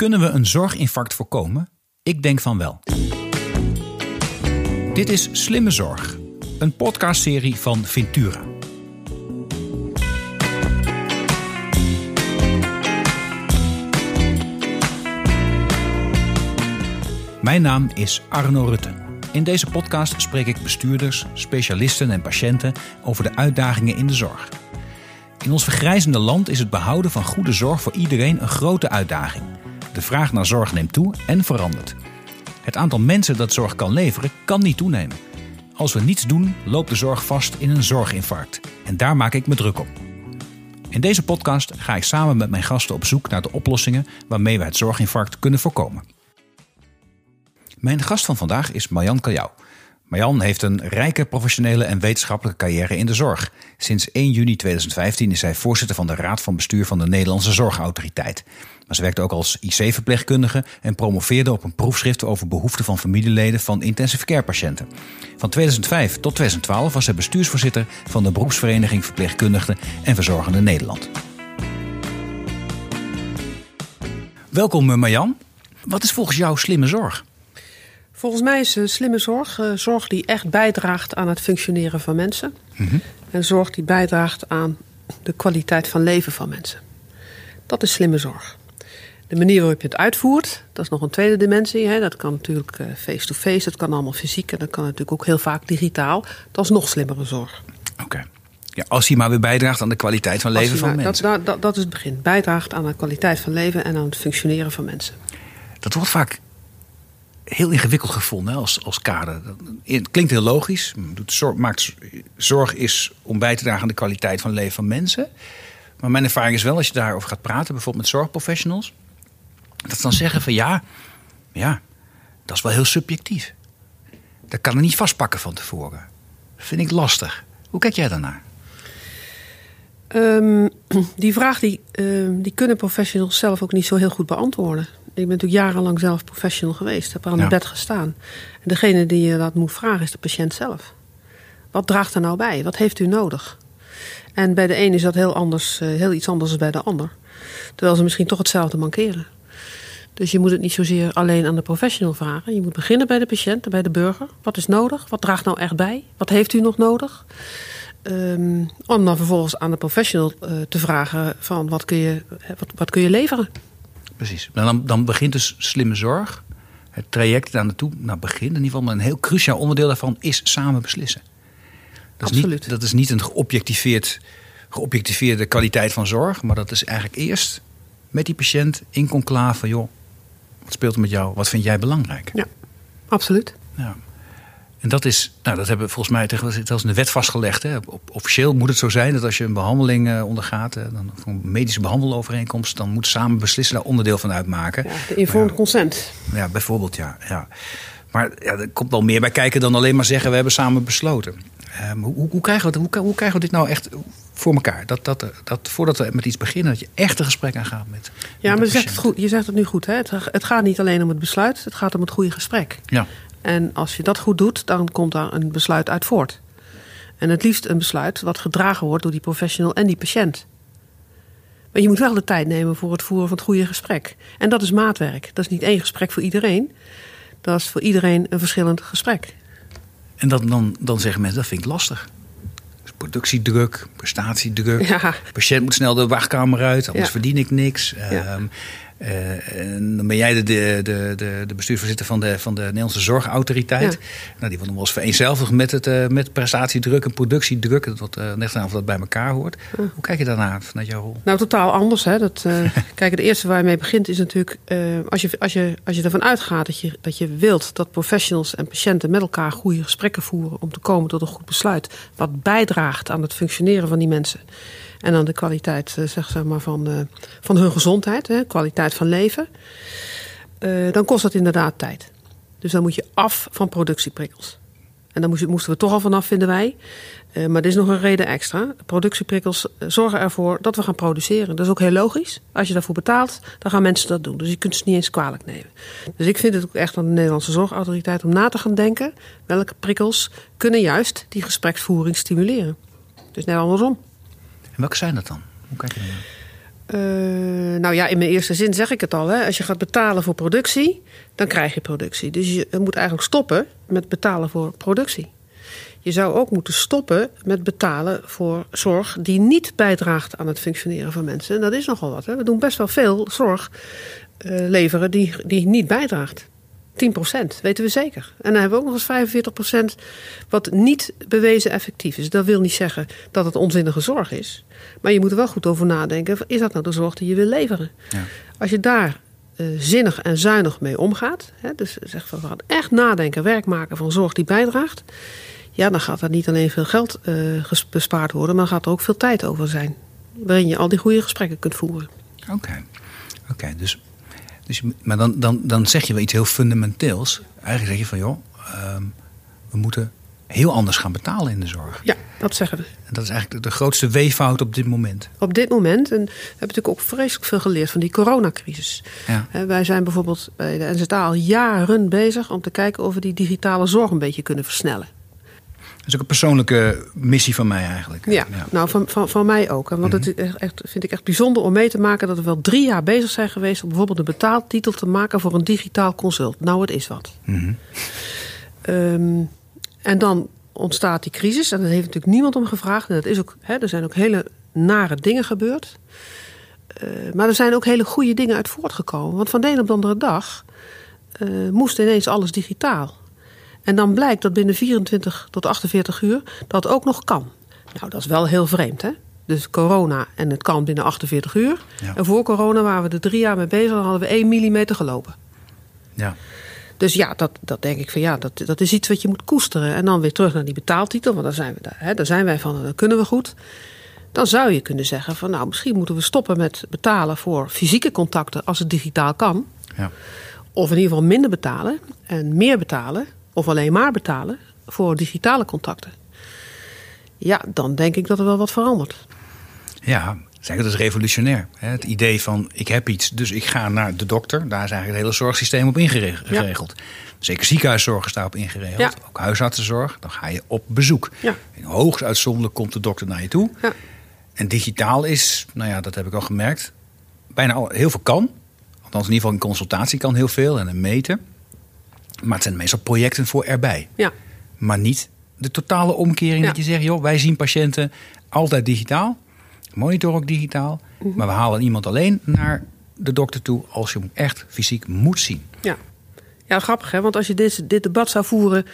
Kunnen we een zorginfarct voorkomen? Ik denk van wel. Dit is Slimme Zorg, een podcastserie van Ventura. Mijn naam is Arno Rutte. In deze podcast spreek ik bestuurders, specialisten en patiënten over de uitdagingen in de zorg. In ons vergrijzende land is het behouden van goede zorg voor iedereen een grote uitdaging. De vraag naar zorg neemt toe en verandert. Het aantal mensen dat zorg kan leveren kan niet toenemen. Als we niets doen, loopt de zorg vast in een zorginfarct. En daar maak ik me druk op. In deze podcast ga ik samen met mijn gasten op zoek naar de oplossingen waarmee we het zorginfarct kunnen voorkomen. Mijn gast van vandaag is Marjan Kaljau. Marjan heeft een rijke professionele en wetenschappelijke carrière in de zorg. Sinds 1 juni 2015 is zij voorzitter van de Raad van Bestuur van de Nederlandse Zorgautoriteit. Maar ze werkte ook als IC-verpleegkundige en promoveerde op een proefschrift over behoeften van familieleden van intensive care patiënten. Van 2005 tot 2012 was zij bestuursvoorzitter van de beroepsvereniging Verpleegkundigen en Verzorgenden Nederland. Welkom Marjan. Wat is volgens jou slimme zorg? Volgens mij is slimme zorg uh, zorg die echt bijdraagt aan het functioneren van mensen. Mm En zorg die bijdraagt aan de kwaliteit van leven van mensen. Dat is slimme zorg. De manier waarop je het uitvoert, dat is nog een tweede dimensie. Hè. Dat kan natuurlijk face-to-face, -face, dat kan allemaal fysiek en dat kan natuurlijk ook heel vaak digitaal. Dat is nog slimmere zorg. Oké. Ja, als hij maar weer bijdraagt aan de kwaliteit van leven van maar, mensen. Dat, dat, dat is het begin. Bijdraagt aan de kwaliteit van leven en aan het functioneren van mensen. Dat wordt vaak heel ingewikkeld gevonden als, als kader. Het klinkt heel logisch. Zorg, maakt, zorg is om bij te dragen aan de kwaliteit van leven van mensen. Maar mijn ervaring is wel, als je daarover gaat praten, bijvoorbeeld met zorgprofessionals, dat ze dan zeggen van ja, ja, dat is wel heel subjectief. Dat kan er niet vastpakken van tevoren. Dat vind ik lastig. Hoe kijk jij daarnaar? Um, die vraag die, um, die kunnen professionals zelf ook niet zo heel goed beantwoorden. Ik ben natuurlijk jarenlang zelf professional geweest. Heb aan ja. het bed gestaan. En degene die je dat moet vragen is de patiënt zelf. Wat draagt er nou bij? Wat heeft u nodig? En bij de een is dat heel, anders, heel iets anders dan bij de ander. Terwijl ze misschien toch hetzelfde mankeren. Dus je moet het niet zozeer alleen aan de professional vragen. Je moet beginnen bij de patiënt en bij de burger. Wat is nodig? Wat draagt nou echt bij? Wat heeft u nog nodig? Um, om dan vervolgens aan de professional uh, te vragen van wat kun je, wat, wat kun je leveren? Precies. Dan, dan begint dus slimme zorg. Het traject daar naartoe, nou begint in ieder geval, maar een heel cruciaal onderdeel daarvan is samen beslissen. Dat Absoluut. Is niet, dat is niet een geobjectiveerd, geobjectiveerde kwaliteit van zorg, maar dat is eigenlijk eerst met die patiënt in conclave, joh, wat speelt er met jou? Wat vind jij belangrijk? Ja, absoluut. Ja. En dat is, nou, dat hebben we volgens mij tegenwoordig zelfs in de wet vastgelegd. Hè. Officieel moet het zo zijn dat als je een behandeling uh, ondergaat, dan, een medische behandelovereenkomst, dan moet samen beslissen daar onderdeel van uitmaken. Ja, de informed consent. Ja, bijvoorbeeld, ja. ja. Maar ja, er komt wel meer bij kijken dan alleen maar zeggen we hebben samen besloten. Um, hoe, hoe, krijgen we, hoe, hoe, krijgen we dit nou echt voor elkaar? Dat, dat, dat voordat we met iets beginnen, dat je echt een gesprek aangaat met. Ja, maar je zegt, het goed, je zegt het nu goed. Hè? Het, het gaat niet alleen om het besluit, het gaat om het goede gesprek. Ja. En als je dat goed doet, dan komt daar een besluit uit voort. En het liefst een besluit wat gedragen wordt door die professional en die patiënt. Maar je moet wel de tijd nemen voor het voeren van het goede gesprek. En dat is maatwerk. Dat is niet één gesprek voor iedereen. Dat is voor iedereen een verschillend gesprek. En dat, dan, dan zeggen mensen, dat vind ik lastig. Dus productiedruk, prestatiedruk. Ja. De patiënt moet snel de wachtkamer uit, anders Ja. verdien ik niks. Ja. Um, uh, en dan ben jij de, de, de, bestuursvoorzitter van de, van de Nederlandse Zorgautoriteit. Ja. Nou, die wordt nog wel eens vereenzelvigd met, het, uh, met prestatiedruk en productiedruk. Dat uh, net aan of dat bij elkaar hoort. Ja. Hoe kijk je daarnaar vanuit jouw rol? Nou, totaal anders. Hè? Dat, uh, kijk, het eerste waar je mee begint is natuurlijk... Als, je, als, je, als je ervan uitgaat dat je, dat je wilt dat professionals en patiënten... met elkaar goede gesprekken voeren om te komen tot een goed besluit... wat bijdraagt aan het functioneren van die mensen... en aan de kwaliteit uh, zeg, zeg maar, van, uh, van hun gezondheid, hè? kwaliteit van leven... Uh, dan kost dat inderdaad tijd. Dus dan moet je af van productieprikkels. En daar moesten we toch al vanaf, vinden wij. Maar er is nog een reden extra. Productieprikkels zorgen ervoor dat we gaan produceren. Dat is ook heel logisch. Als je daarvoor betaalt, dan gaan mensen dat doen. Dus je kunt ze niet eens kwalijk nemen. Dus ik vind het ook echt aan de Nederlandse Zorgautoriteit om na te gaan denken... welke prikkels kunnen juist die gespreksvoering stimuleren. Dus net andersom. Welke zijn dat dan? Hoe kijk je naar? nou ja, in mijn eerste zin zeg ik het al. Hè. Als je gaat betalen voor productie, dan krijg je productie. Dus je moet eigenlijk stoppen met betalen voor productie. Je zou ook moeten stoppen met betalen voor zorg die niet bijdraagt aan het functioneren van mensen. En dat is nogal wat. Hè. We doen best wel veel zorg uh, leveren die, die niet bijdraagt. 10% weten we zeker. En dan hebben we ook nog eens 45% wat niet bewezen effectief is. Dat wil niet zeggen dat het onzinnige zorg is. Maar je moet er wel goed over nadenken. Is dat nou de zorg die je wil leveren? Ja. Als je daar uh, zinnig en zuinig mee omgaat. Hè, dus zeg van, we gaan echt nadenken, werk maken van zorg die bijdraagt. Ja, dan gaat er niet alleen veel geld uh, bespaard worden, maar gaat er ook veel tijd over zijn. Waarin je al die goede gesprekken kunt voeren. Oké, oké. dus, dus, maar dan, dan, dan zeg je wel iets heel fundamenteels. Eigenlijk zeg je van joh, uh, we moeten heel anders gaan betalen in de zorg. Ja, dat zeggen we. En dat is eigenlijk de grootste weeffout op dit moment. Op dit moment. En we hebben natuurlijk ook vreselijk veel geleerd van die coronacrisis. Ja. Wij zijn bijvoorbeeld bij de NZA al jaren bezig om te kijken of we die digitale zorg een beetje kunnen versnellen. Dat is ook een persoonlijke missie van mij eigenlijk. Ja, nou van, van, van mij ook. Want het mhm. echt, vind ik echt bijzonder om mee te maken dat we wel drie jaar bezig zijn geweest om bijvoorbeeld een betaaltitel te maken voor een digitaal consult. Nou, het is wat. Mm en dan ontstaat die crisis. En daar heeft natuurlijk niemand om gevraagd. En dat is ook, hè, er zijn ook hele nare dingen gebeurd. Uh, maar er zijn ook hele goede dingen uit voortgekomen. Want van de een op de andere dag uh, moest ineens alles digitaal. En dan blijkt dat binnen 24 tot 48 uur dat ook nog kan. Nou, dat is wel heel vreemd, hè? Dus corona en het kan binnen 48 uur. En voor corona waren we er drie jaar mee bezig en hadden we 1 millimeter gelopen. Ja. Dus ja, dat, dat denk ik van ja, dat, dat is iets wat je moet koesteren. En dan weer terug naar die betaaltitel, want daar zijn, we, daar, hè, daar zijn wij van, dat kunnen we goed. Dan zou je kunnen zeggen van nou, misschien moeten we stoppen met betalen voor fysieke contacten als het digitaal kan. Ja. Of in ieder geval minder betalen en meer betalen, of alleen maar betalen voor digitale contacten. Ja, dan denk ik dat er wel wat verandert. Ja, dat is revolutionair. Het idee van ik heb iets, dus ik ga naar de dokter. Daar is eigenlijk het hele zorgsysteem op ingeregeld. Zeker ziekenhuiszorg is daarop ingeregeld. Ook huisartsenzorg. Dan ga je op bezoek. Ja. hoogst uitzonderlijk komt de dokter naar je toe. Ja. En digitaal is, nou ja, dat heb ik al gemerkt, bijna al, heel veel kan. Althans, in ieder geval in consultatie kan heel veel en een meten. Maar het zijn meestal projecten voor erbij. Ja. Maar niet de totale omkering dat je zegt, joh, wij zien patiënten altijd digitaal monitor ook digitaal. Mhm. Maar we halen iemand alleen naar de dokter toe als je hem echt fysiek moet zien. Ja, ja grappig hè, want als je dit, dit debat zou voeren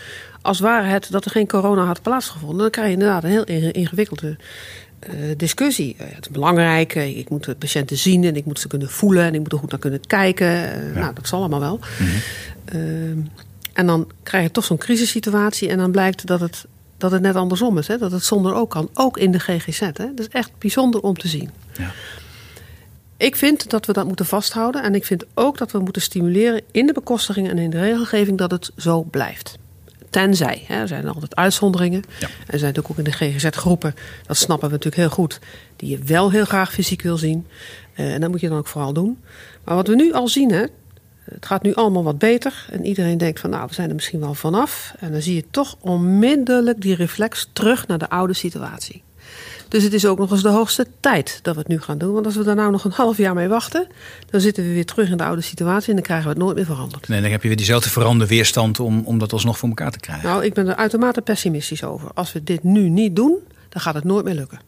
als ware het dat er geen corona had plaatsgevonden, dan krijg je inderdaad een heel ingewikkelde discussie. Uh, het is belangrijk, uh, ik moet de patiënten zien en ik moet ze kunnen voelen en ik moet er goed naar kunnen kijken. Ja. Nou, dat zal allemaal wel. Mhm. Ehm, en dan krijg je toch zo'n crisissituatie en dan blijkt dat het dat het net andersom is. Hè? Dat het zonder ook kan. Ook in de GGZ. Hè? Dat is echt bijzonder om te zien. Ja. Ik vind dat we dat moeten vasthouden. En ik vind ook dat we moeten stimuleren in de bekostiging en in de regelgeving dat het zo blijft. Tenzij, hè, er zijn altijd uitzonderingen. Ja. Er zijn natuurlijk ook in de GGZ-groepen, dat snappen we natuurlijk heel goed, die je wel heel graag fysiek wil zien. Uh, en dat moet je dan ook vooral doen. Maar wat we nu al zien, hè, het gaat nu allemaal wat beter. En iedereen denkt van nou, we zijn er misschien wel vanaf. En dan zie je toch onmiddellijk die reflex terug naar de oude situatie. Dus het is ook nog eens de hoogste tijd dat we het nu gaan doen. Want als we daar nou nog een half jaar mee wachten, dan zitten we weer terug in de oude situatie en dan krijgen we het nooit meer veranderd. Nee, dan heb je weer diezelfde veranderde weerstand om, om dat alsnog voor elkaar te krijgen. Nou, ik ben er uitermate pessimistisch over. Als we dit nu niet doen, dan gaat het nooit meer lukken.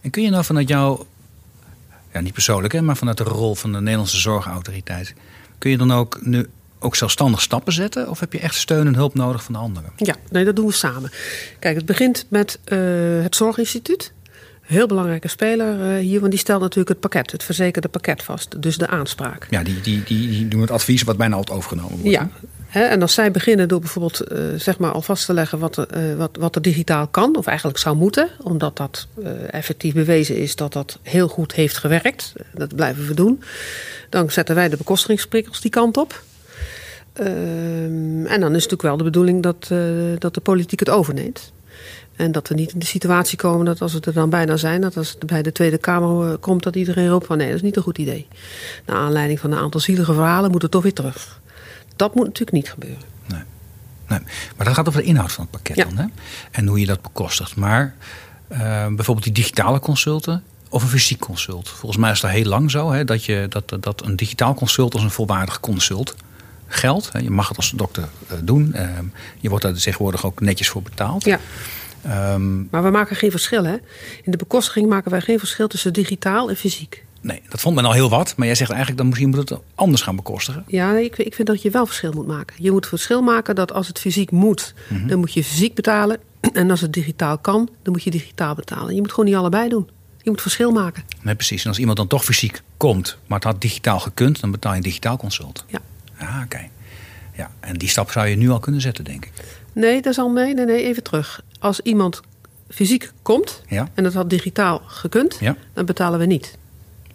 En kun je nou vanuit jou, ja niet persoonlijk hè, maar vanuit de rol van de Nederlandse Zorgautoriteit, Kun je dan ook nu ook zelfstandig stappen zetten? Of heb je echt steun en hulp nodig van de anderen? Ja, nee, dat doen we samen. Kijk, het begint met uh, het Zorginstituut. Heel belangrijke speler uh, hier, want die stelt natuurlijk het pakket, het verzekerde pakket vast. Dus de aanspraak. Ja, die, die, die, die doen het advies wat bijna altijd overgenomen wordt. Ja, en als zij beginnen door bijvoorbeeld uh, zeg maar al vast te leggen wat, uh, wat, wat er digitaal kan, of eigenlijk zou moeten, omdat dat uh, effectief bewezen is dat dat heel goed heeft gewerkt, dat blijven we doen, dan zetten wij de bekostigingsprikkels die kant op. Ehm, en dan is het natuurlijk wel de bedoeling dat, dat de politiek het overneemt. En dat we niet in de situatie komen dat als we er dan bijna zijn, dat als het bij de Tweede Kamer komt, dat iedereen roept van nee, dat is niet een goed idee. Naar aanleiding van een aantal zielige verhalen moet het toch weer terug. Dat moet natuurlijk niet gebeuren. Nee. nee. Maar dat gaat over de inhoud van het pakket dan, hè? En hoe je dat bekostigt. Maar uh, bijvoorbeeld die digitale consulten, of een fysiek consult? Volgens mij is dat heel lang zo hè, dat, je, dat, dat een digitaal consult als een volwaardig consult geldt. Je mag het als dokter eh, doen. Ehm, je wordt daar tegenwoordig ook netjes voor betaald. Ja. Ehm, maar we maken geen verschil. Hè? In de bekostiging maken wij geen verschil tussen digitaal en fysiek. Nee, dat vond men al heel wat. Maar jij zegt eigenlijk dan misschien moet het anders gaan bekostigen. Ja, ik, ik vind dat je wel verschil moet maken. Je moet verschil maken dat als het fysiek moet, mhm. dan moet je fysiek betalen. En als het digitaal kan, dan moet je digitaal betalen. Je moet gewoon niet allebei doen. Je moet verschil maken. Nee, precies. En als iemand dan toch fysiek komt, maar het had digitaal gekund, dan betaal je een digitaal consult. Ja. Ah, oké. Ja, en die stap zou je nu al kunnen zetten, denk ik. Nee, dat is al mee. Nee, nee, even terug. Als iemand fysiek komt ja. en dat had digitaal gekund, ja. dan betalen we niet.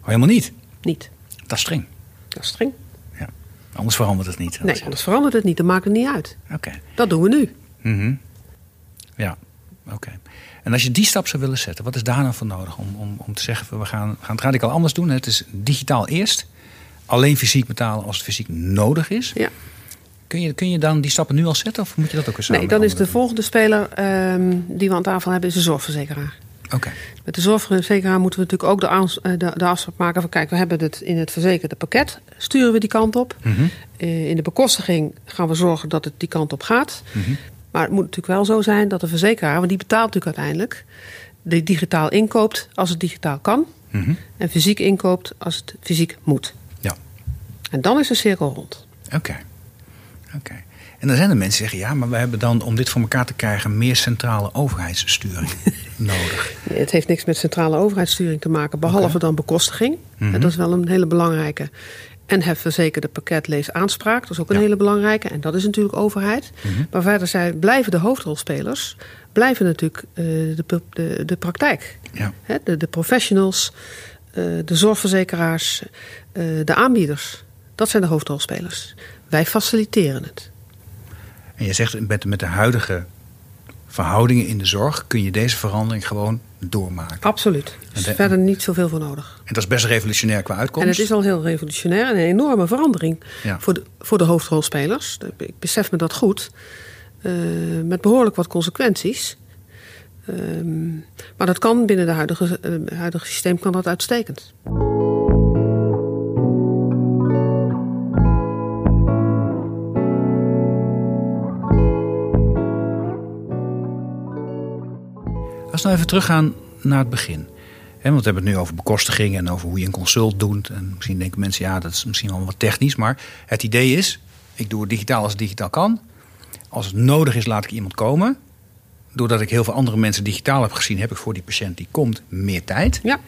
Oh, helemaal niet? Niet. Dat is streng. Dat is streng. Ja. Anders verandert het niet. Nee, anders verandert het niet. Dan maakt het niet uit. Oké. Dat doen we nu. Mm Ja, oké. En als je die stap zou willen zetten, wat is daar dan voor nodig om, om, om te zeggen: we gaan, we gaan het radicaal anders doen? Het is digitaal eerst, alleen fysiek betalen als het fysiek nodig is. Ja. Kun je, kun je dan die stappen nu al zetten of moet je dat ook eens Nee, dan is de volgende speler um, die we aan tafel hebben, is de zorgverzekeraar. Okay. Met de zorgverzekeraar moeten we natuurlijk ook de, eh, de, de, afspraak maken van... kijk, we hebben het in het verzekerde pakket, sturen we die kant op. Mm in de bekostiging gaan we zorgen dat het die kant op gaat. Mm Maar het moet natuurlijk wel zo zijn dat de verzekeraar... want die betaalt natuurlijk uiteindelijk... de digitaal inkoopt als het digitaal kan... Mhm. en fysiek inkoopt als het fysiek moet. Ja. En dan is de cirkel rond. Oké. Oké. En dan zijn er mensen die zeggen: ja, maar we hebben dan om dit voor elkaar te krijgen meer centrale overheidssturing nodig. Nee, het heeft niks met centrale overheidssturing te maken, behalve dan bekostiging. Mhm. Dat is wel een hele belangrijke. En het verzekerde pakket lees aanspraak, dat is ook een hele belangrijke. En dat is natuurlijk overheid. Mhm. Maar verder zijn, blijven de hoofdrolspelers, blijven natuurlijk uh, de, de, de praktijk. Ja. de, de professionals, uh, de zorgverzekeraars, uh, de aanbieders. Dat zijn de hoofdrolspelers. Wij faciliteren het. En je zegt met, met de huidige verhoudingen in de zorg kun je deze verandering gewoon doormaken. Absoluut. Er is verder niet zoveel voor nodig. En dat is best revolutionair qua uitkomst. En het is al heel revolutionair en een enorme verandering ja. voor, de, voor de hoofdrolspelers. Ik besef me dat goed. Uh, met behoorlijk wat consequenties. Uh, maar dat kan binnen het huidige, uh, huidige systeem kan dat uitstekend. Als we nou even teruggaan naar het begin. He, want we hebben het nu over bekostiging en over hoe je een consult doet. En misschien denken mensen, ja, dat is misschien wel wat technisch. Maar het idee is, ik doe het digitaal als het digitaal kan. Als het nodig is, laat ik iemand komen. Doordat ik heel veel andere mensen digitaal heb gezien, heb ik voor die patiënt die komt meer tijd. Ja.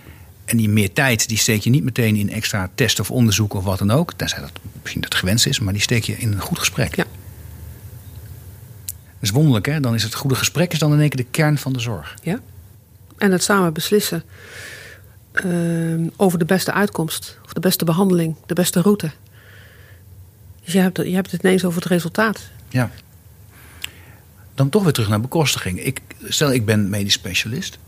En die meer tijd, die steek je niet meteen in extra testen of onderzoeken of wat dan ook. Tenzij dat misschien dat gewenst is, maar die steek je in een goed gesprek. Ja. Is wonderlijk, hè? Dan is het goede gesprek is dan in één keer de kern van de zorg. Ja. En het samen beslissen uh, over de beste uitkomst, of de beste behandeling, de beste route. Dus je hebt, je hebt het ineens over het resultaat. Ja. Dan toch weer terug naar bekostiging. Ik, stel, ik ben medisch specialist.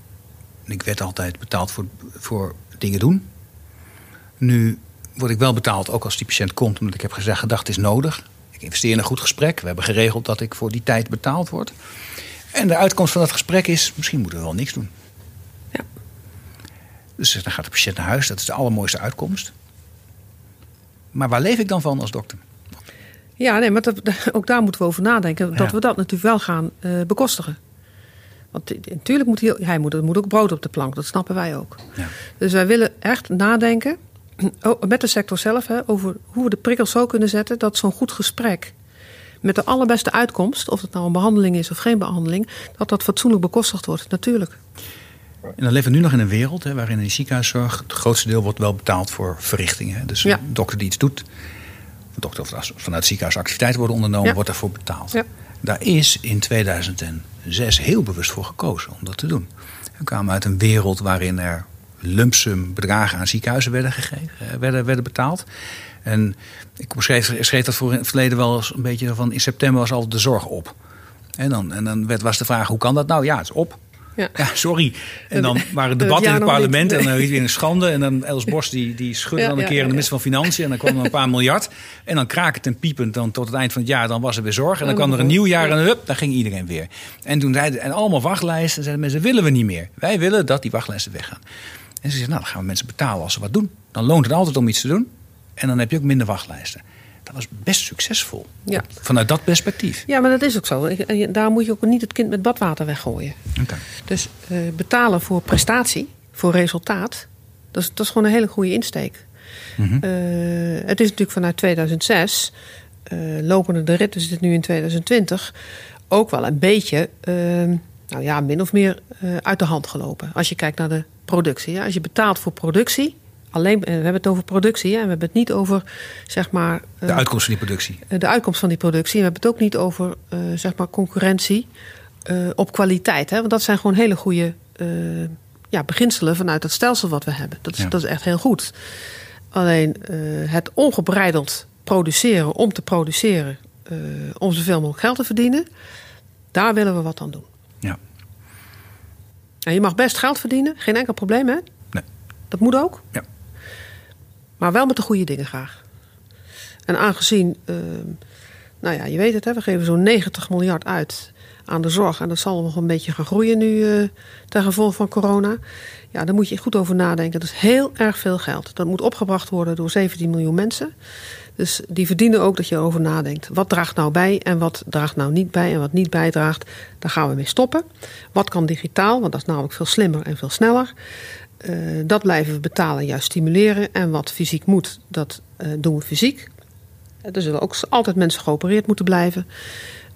En ik werd altijd betaald voor, voor dingen doen. Nu word ik wel betaald, ook als die patiënt komt, omdat ik heb gezegd, gedacht is nodig. Ik investeer in een goed gesprek. We hebben geregeld dat ik voor die tijd betaald word. En de uitkomst van dat gesprek is: misschien moeten we wel niks doen. Ja. Dus dan gaat de patiënt naar huis. Dat is de allermooiste uitkomst. Maar waar leef ik dan van als dokter? Ja, nee, maar dat, ook daar moeten we over nadenken. Dat Ja. we dat natuurlijk wel gaan uh, bekostigen. Want natuurlijk moet hij, hij moet, er moet ook brood op de plank. Dat snappen wij ook. Ja. Dus wij willen echt nadenken oh, met de sector zelf hè, over hoe we de prikkels zo kunnen zetten dat zo'n goed gesprek met de allerbeste uitkomst, of het nou een behandeling is of geen behandeling, dat dat fatsoenlijk bekostigd wordt. Natuurlijk. En dan leven we nu nog in een wereld hè, waarin in de ziekenhuiszorg het grootste deel wordt wel betaald voor verrichtingen. Dus Ja. een dokter die iets doet, een dokter of als vanuit het ziekenhuis activiteiten worden ondernomen, Ja. wordt daarvoor betaald. Ja. Daar is in 2006 heel bewust voor gekozen om dat te doen. We kwamen uit een wereld waarin er lumpsum bedragen aan ziekenhuizen werden, gegeven, eh, werden, werden betaald. En ik schreef, schreef dat voor in het verleden wel eens een beetje van in september was altijd de zorg op. En dan, en dan werd, was de vraag hoe kan dat nou? Ja, het is op. Ja. Ja, sorry. En dan waren Het debatten in het parlement en dan weer een schande. En dan Els Bos die, die schudde Ja, dan een ja, keer in de minister van Financiën. En dan kwam er een paar miljard. En dan krakend en piepend dan tot het eind van het jaar. Dan was er weer zorg. En dan kwam er een nieuw jaar ja. en hup, dan ging iedereen weer. En toen zeiden en allemaal wachtlijsten. En zeiden mensen, willen we niet meer. Wij willen dat die wachtlijsten weggaan. En ze zeggen, nou, dan gaan we mensen betalen als ze wat doen. Dan loont het altijd om iets te doen. En dan heb je ook minder wachtlijsten. Dat was best succesvol. Ja. Vanuit dat perspectief. Ja, maar dat is ook zo. En Daar moet je ook niet het kind met badwater weggooien. Dus eh, betalen voor prestatie, voor resultaat, dat is, dat is gewoon een hele goede insteek. Mhm. Eh, het is natuurlijk vanuit 2006, eh, lopende de rit, dus dit nu in 2020, ook wel een beetje, eh, nou ja, min of meer eh, uit de hand gelopen. Als je kijkt naar de productie. Ja. Als je betaalt voor productie, alleen, en we hebben het over productie, en we hebben het niet over, zeg maar, eh, De uitkomst van die productie. eh, de uitkomst van die productie. En we hebben het ook niet over eh, zeg maar concurrentie eh, op kwaliteit. Hè? Want dat zijn gewoon hele goede eh, ja, beginselen vanuit het stelsel wat we hebben. Dat is, Ja. dat is echt heel goed. Alleen eh, het ongebreideld produceren om te produceren, eh, om zoveel mogelijk geld te verdienen, daar willen we wat aan doen. Ja. En je mag best geld verdienen, geen enkel probleem hè. Nee. Dat moet ook. Ja. Maar wel met de goede dingen graag. En aangezien, eh, nou ja, je weet het, hè, we geven zo'n 90 miljard uit aan de zorg. En dat zal nog een beetje gaan groeien nu eh ten gevolge van corona. Ja, daar moet je goed over nadenken. Dat is heel erg veel geld. Dat moet opgebracht worden door 17 miljoen mensen. Dus die verdienen ook dat je erover nadenkt. Wat draagt nou bij en wat draagt nou niet bij en wat niet bijdraagt, daar gaan we mee stoppen. Wat kan digitaal, want dat is namelijk veel slimmer en veel sneller. Eh, dat blijven we betalen, juist stimuleren. En wat fysiek moet, dat eh, doen we fysiek. Eh, Er zullen ook altijd mensen geopereerd moeten blijven.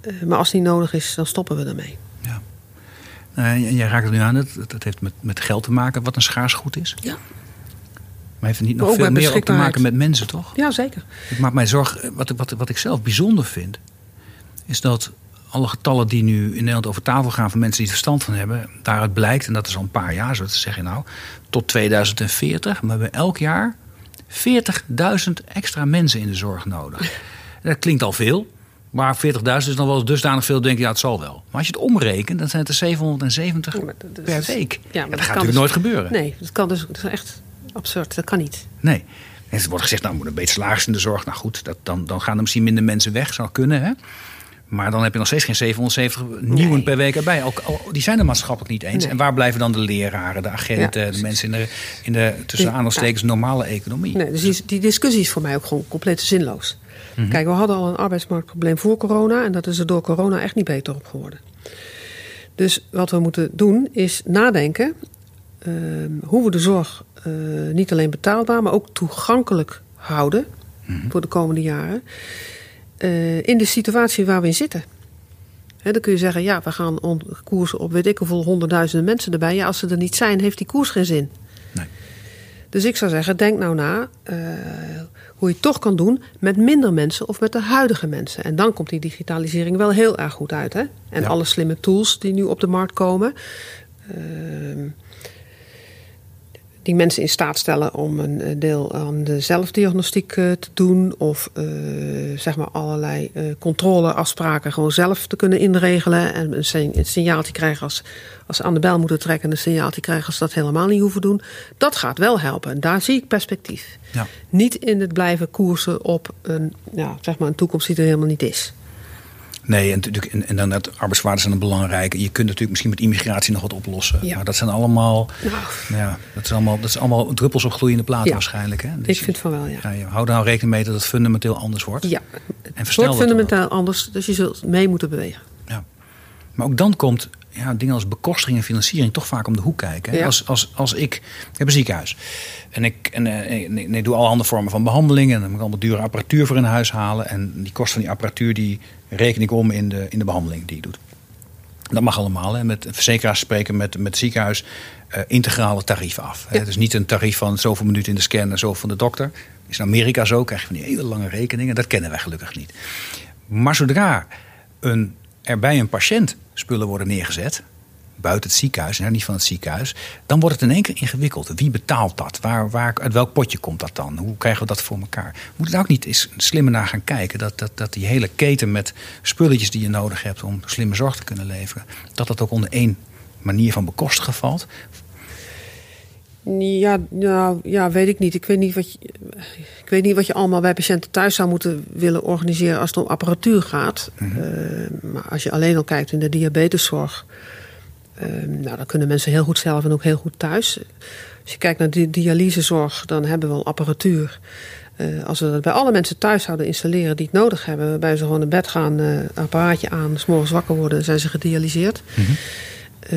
Eh, maar als het niet nodig is, dan stoppen we ermee. ja. En jij raakt het nu aan, dat, dat heeft met, met geld te maken, wat een schaars goed is. Ja, Maar heeft het niet nog veel meer ook te maken met mensen, toch? ja zeker. Ik maak mij zorgen, wat, ik- wat, wat ik zelf bijzonder vind, is dat alle getallen die nu in Nederland over tafel gaan van mensen die er verstand van hebben, daaruit blijkt, en dat is al een paar jaar zo te zeggen nou, tot 2040, maar we hebben elk jaar 40.000 extra mensen in de zorg nodig. Dat klinkt al veel, maar 40.000 is dan wel dusdanig veel, denk je, ja, het zal wel. Maar als je het omrekent, dan zijn het er 770 Ja, maar dat- dat per week. ja, maar dat, dat gaat natuurlijk dus- nooit gebeuren. Nee, dat kan dus. Dat is echt absurd. Dat kan niet. Nee. En er wordt gezegd, nou, moet een beetje salaris in de zorg. Nou goed, dat, dan, dan gaan er misschien minder mensen weg. Zou kunnen, hè? Maar dan heb je nog steeds geen 770 nieuwen Nee. per week erbij. Ook, al- die zijn er maatschappelijk niet eens. Nee. En waar blijven dan de leraren, de agenten, Ja, de mensen in de, in de tussen aanhalingstekens normale economie? Nee, dus die, die discussie is voor mij ook gewoon compleet zinloos. Kijk, we hadden al een arbeidsmarktprobleem voor corona. En dat is er door corona echt niet beter op geworden. Dus wat we moeten doen is nadenken ehm, hoe we de zorg eh, niet alleen betaalbaar, maar ook toegankelijk houden voor de komende jaren. eh, in de situatie waar we in zitten. Dan kun je zeggen, ja, we gaan koersen op weet ik hoeveel honderdduizenden mensen erbij. Ja, als ze er niet zijn, heeft die koers geen zin. Nee. Dus ik zou zeggen, denk nou na eh, hoe je het toch kan doen met minder mensen of met de huidige mensen. En dan komt die digitalisering wel heel erg goed uit. Hè? En Ja. alle slimme tools die nu op de markt komen. ehm, die mensen in staat stellen om een eh, deel aan de zelfdiagnostiek eh, te doen. Of eh, zeg maar allerlei controleafspraken gewoon zelf te kunnen inregelen. En een signaaltje krijgen als, als ze aan de bel moeten trekken. En een signaaltje krijgen als ze dat helemaal niet hoeven doen. Dat gaat wel helpen. En daar zie ik perspectief. Ja. Niet in het blijven koersen op een, ja, zeg maar een toekomst die er helemaal niet is. Nee, en, natuurlijk, en, en dan het arbeidswaarden zijn een belangrijke. Je kunt natuurlijk misschien met immigratie nog wat oplossen. Ja. Maar dat zijn allemaal, Nou, ja, dat is allemaal, dat is allemaal druppels op gloeiende platen Ja. waarschijnlijk. Hè? ik Dus vind van wel, ja. ja, je houdt er nou rekening mee dat het fundamenteel anders wordt. Ja, En het wordt dat fundamenteel anders. Dus je zult mee moeten bewegen. Ja. Maar ook dan komt ja, dingen als bekostiging en financiering toch vaak om de hoek kijken. hè. Ja. Als, als, als ik, ik heb een ziekenhuis en ik, en, en ik, ik doe allerhande vormen van behandeling en dan moet ik allemaal dure apparatuur voor in huis halen. En die kost van die apparatuur die reken ik om in de, in de behandeling die ik doe. Dat mag allemaal. Hè. Met verzekeraars spreken met, met het ziekenhuis eh, integrale tarieven af. Hè. Ja. Dus niet een tarief van zoveel minuten in de scan en zoveel van de dokter. Is in Amerika zo, krijg je van die hele lange rekeningen. Dat kennen wij gelukkig niet. Maar zodra een, er bij een patiënt spullen worden neergezet, buiten het ziekenhuis, en niet van het ziekenhuis, dan wordt het in één keer ingewikkeld. Wie betaalt dat? Waar, waar, uit welk potje komt dat dan? Hoe krijgen we dat voor elkaar? Moet daar ook niet eens slimmer naar gaan kijken? Dat, dat, dat die hele keten met spulletjes die je nodig hebt om slimme zorg te kunnen leveren, dat dat ook onder één manier van bekostigen valt? Ja, nou, ja, weet ik niet. Ik weet niet, wat je, ik weet niet wat je allemaal bij patiënten thuis zou moeten willen organiseren als het om apparatuur gaat. Eh, maar als je alleen al kijkt in de diabeteszorg, nou, dan kunnen mensen heel goed zelf en ook heel goed thuis. Als je kijkt naar de dialysezorg, dan hebben we al apparatuur. Uh, als we dat bij alle mensen thuis zouden installeren die het nodig hebben, waarbij ze gewoon naar bed gaan, uh, apparaatje aan, s'morgens wakker worden, zijn ze gedialyseerd. Mm -hmm.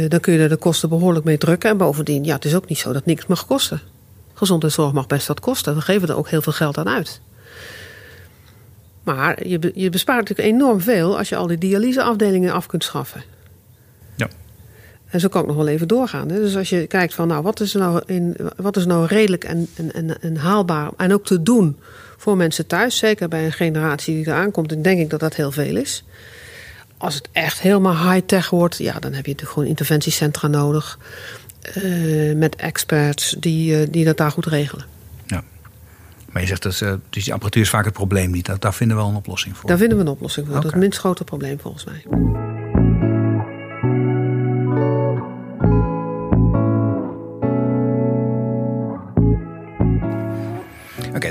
uh, dan kun je er de kosten behoorlijk mee drukken. En bovendien, ja, het is ook niet zo dat niks mag kosten. Gezondheidszorg mag best wat kosten. We geven er ook heel veel geld aan uit. Maar je, je bespaart natuurlijk enorm veel als je al die dialyseafdelingen af kunt schaffen. En zo kan ik nog wel even doorgaan. Hè. Dus als je kijkt van, nou, wat is nou, in, wat is nou redelijk en, en, en, haalbaar en ook te doen voor mensen thuis, zeker bij een generatie die eraan komt, dan denk ik dat dat heel veel is. Als het echt helemaal high-tech wordt, ja, dan heb je natuurlijk gewoon interventiecentra nodig. Uh, met experts die, uh, die dat daar goed regelen. Ja. Maar je zegt dat uh, dus die apparatuur is vaak het probleem niet. Daar, daar vinden we wel een oplossing voor. Daar vinden we een oplossing voor. Okay. Dat is het minst grote probleem volgens mij.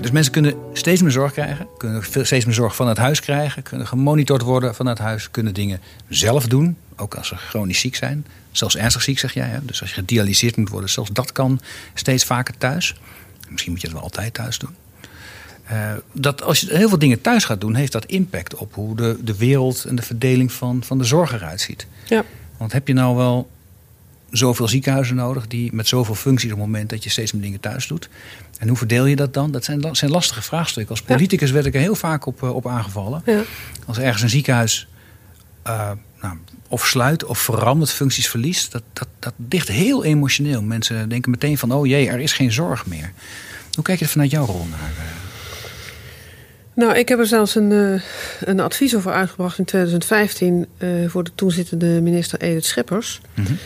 Dus mensen kunnen steeds meer zorg krijgen, kunnen steeds meer zorg van het huis krijgen, kunnen gemonitord worden van het huis, kunnen dingen zelf doen, ook als ze chronisch ziek zijn. Zelfs ernstig ziek, zeg jij. Hè? Dus als je gedialyseerd moet worden, zelfs dat kan steeds vaker thuis. Misschien moet je het wel altijd thuis doen. Uh, dat als je heel veel dingen thuis gaat doen, heeft dat impact op hoe de, de wereld en de verdeling van, van de zorg eruit ziet. Ja. Want heb je nou wel zoveel ziekenhuizen nodig die met zoveel functies op het moment dat je steeds meer dingen thuis doet? En hoe verdeel je dat dan? Dat zijn, zijn lastige vraagstukken. Als politicus werd ik er heel vaak op, op aangevallen. Ja. Als ergens een ziekenhuis uh, nou, of sluit of verandert, functies verliest, dat, dat, dat ligt heel emotioneel. Mensen denken meteen van, oh jee, er is geen zorg meer. Hoe kijk je vanuit jouw rol naar? Nou, ik heb er zelfs een, uh, een advies over uitgebracht in 2015 uh, voor de toenzittende minister Edith Schippers. Mm -hmm.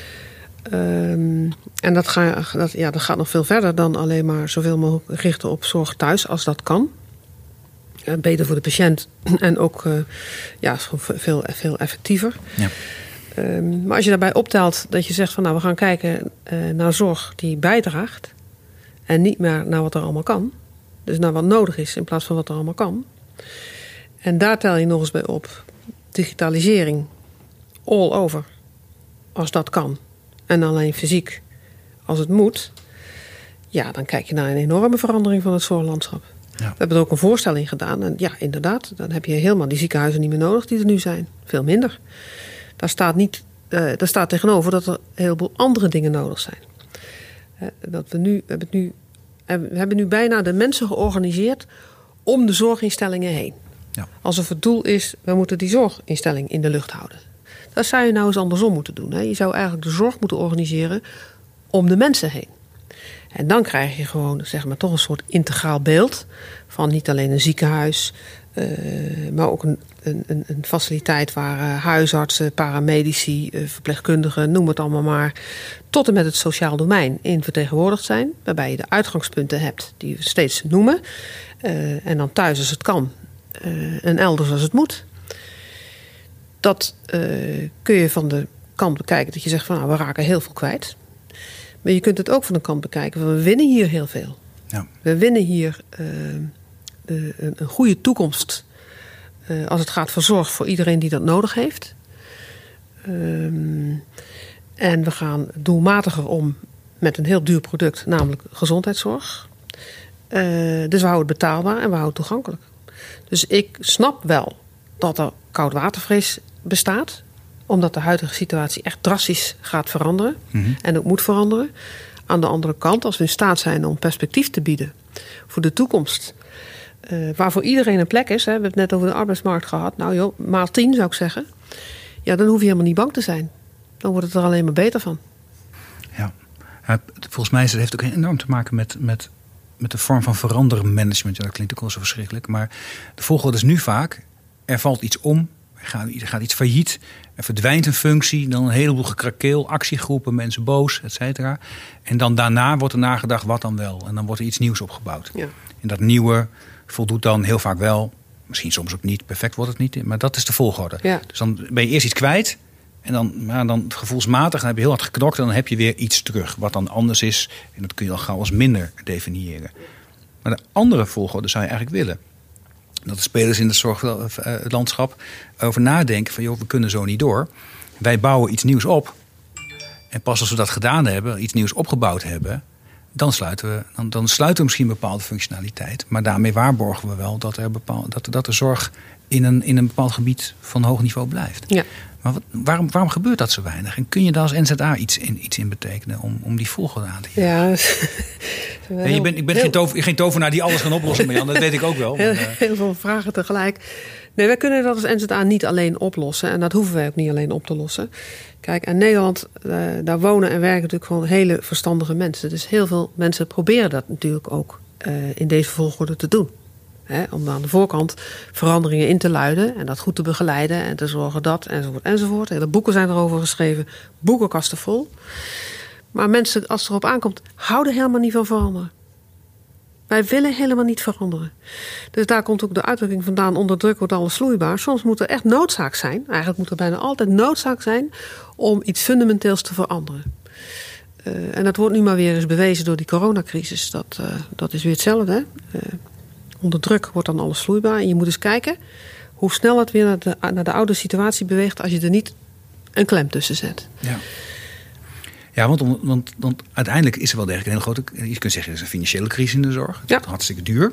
Um, en dat, ga, dat, ja, dat gaat nog veel verder dan alleen maar zoveel mogelijk richten op zorg thuis als dat kan. Uh, beter voor de patiënt en ook ja, veel, veel effectiever. Ja. Um, maar als je daarbij optelt dat je zegt van nou we gaan kijken naar zorg die bijdraagt en niet meer naar wat er allemaal kan. Dus naar wat nodig is in plaats van wat er allemaal kan. En daar tel je nog eens bij op. Digitalisering. All over. Als dat kan. En alleen fysiek als het moet. Ja, dan kijk je naar een enorme verandering van het zorglandschap. Ja. We hebben er ook een voorstelling gedaan. En ja, inderdaad, dan heb je helemaal die ziekenhuizen niet meer nodig die er nu zijn. Veel minder. Daar staat, niet, uh, daar staat tegenover dat er een heleboel andere dingen nodig zijn. Uh, dat we nu, we hebben nu en we hebben nu bijna de mensen georganiseerd om de zorginstellingen heen. Ja. Alsof het doel is, we moeten die zorginstelling in de lucht houden. Dat zou je nou eens andersom moeten doen. Hè? Je zou eigenlijk de zorg moeten organiseren om de mensen heen. En dan krijg je gewoon zeg maar, toch een soort integraal beeld van niet alleen een ziekenhuis, uh, maar ook een, een, een faciliteit waar uh, huisartsen, paramedici, uh, verpleegkundigen, noem het allemaal maar, tot en met het sociaal domein in vertegenwoordigd zijn. Waarbij je de uitgangspunten hebt die we steeds noemen. en dan thuis als het kan en elders als het moet. Dat kun je van de kant bekijken dat je zegt van nou, we raken heel veel kwijt. Maar je kunt het ook van de kant bekijken van we winnen hier heel veel. Ja. We winnen hier een, een goede toekomst uh, als het gaat voor zorg voor iedereen die dat nodig heeft. Um, en we gaan doelmatiger om met een heel duur product, namelijk gezondheidszorg. Dus we houden het betaalbaar en we houden het toegankelijk. Dus ik snap wel dat er koudwatervrees bestaat, omdat de huidige situatie echt drastisch gaat veranderen mm -hmm. en ook moet veranderen. Aan de andere kant, als we in staat zijn om perspectief te bieden voor de toekomst uh, waar voor iedereen een plek is. Hè. We hebben het net over de arbeidsmarkt gehad. Nou joh, maal tien zou ik zeggen. Ja, dan hoef je helemaal niet bang te zijn. Dan wordt het er alleen maar beter van. Ja, volgens mij heeft het ook enorm te maken met, met, met de vorm van veranderen management. Ja, dat klinkt ook wel zo verschrikkelijk. Maar de volgorde is nu vaak, er valt iets om. Er gaat, er gaat iets failliet. Er verdwijnt een functie. Dan een heleboel gekrakeel, actiegroepen, mensen boos, et cetera. En dan daarna wordt er nagedacht, wat dan wel? En dan wordt er iets nieuws opgebouwd. Ja. En dat nieuwe voldoet dan heel vaak wel. Misschien soms ook niet. Perfect wordt het niet. Maar dat is de volgorde. Ja. Dus dan ben je eerst iets kwijt. En dan, maar dan gevoelsmatig dan heb je heel hard geknokt. En dan heb je weer iets terug. Wat dan anders is. En dat kun je al gauw als minder definiëren. Maar de andere volgorde zou je eigenlijk willen. Dat de spelers in het zorglandschap over nadenken. Van joh, we kunnen zo niet door. Wij bouwen iets nieuws op. En pas als we dat gedaan hebben. Iets nieuws opgebouwd hebben dan sluiten, we, dan, dan sluiten we misschien bepaalde functionaliteit. Maar daarmee waarborgen we wel dat, er bepaal, dat, dat de zorg in een, in een bepaald gebied van hoog niveau blijft. Ja. Maar wat, waarom, waarom gebeurt dat zo weinig? En kun je daar als NZA iets in, iets in betekenen om, om die volgorde aan te geven? Ja, Ja, je bent, ik ben heel- geen, tover, geen tovenaar die alles kan oplossen, Marjan. Dat weet ik ook wel. Maar, Heel, eh, heel veel vragen tegelijk. Nee, wij kunnen dat als NZA niet alleen oplossen. En dat hoeven wij ook niet alleen op te lossen. Kijk, in Nederland, eh, daar wonen en werken natuurlijk gewoon hele verstandige mensen. Dus heel veel mensen proberen dat natuurlijk ook eh, in deze volgorde te doen. Om aan de voorkant veranderingen in te luiden en dat goed te begeleiden en te zorgen dat enzovoort enzovoort. Hele boeken zijn erover geschreven, boekenkasten vol. Maar mensen, als het erop aankomt, houden helemaal niet van veranderen. Wij willen helemaal niet veranderen. Dus daar komt ook de uitdrukking vandaan: onder druk wordt alles vloeibaar. Soms moet er echt noodzaak zijn, eigenlijk moet er bijna altijd noodzaak zijn om iets fundamenteels te veranderen. Eh, en dat wordt nu maar weer eens bewezen door die coronacrisis. Dat, eh, dat is weer hetzelfde. Hè? Eh, onder druk wordt dan alles vloeibaar. En je moet eens kijken hoe snel het weer naar de, naar de oude situatie beweegt als je er niet een klem tussen zet. Ja. Ja, want, want, want uiteindelijk is er wel degelijk een hele grote... Je kunt zeggen, er is een financiële crisis in de zorg. Het Ja. is hartstikke duur.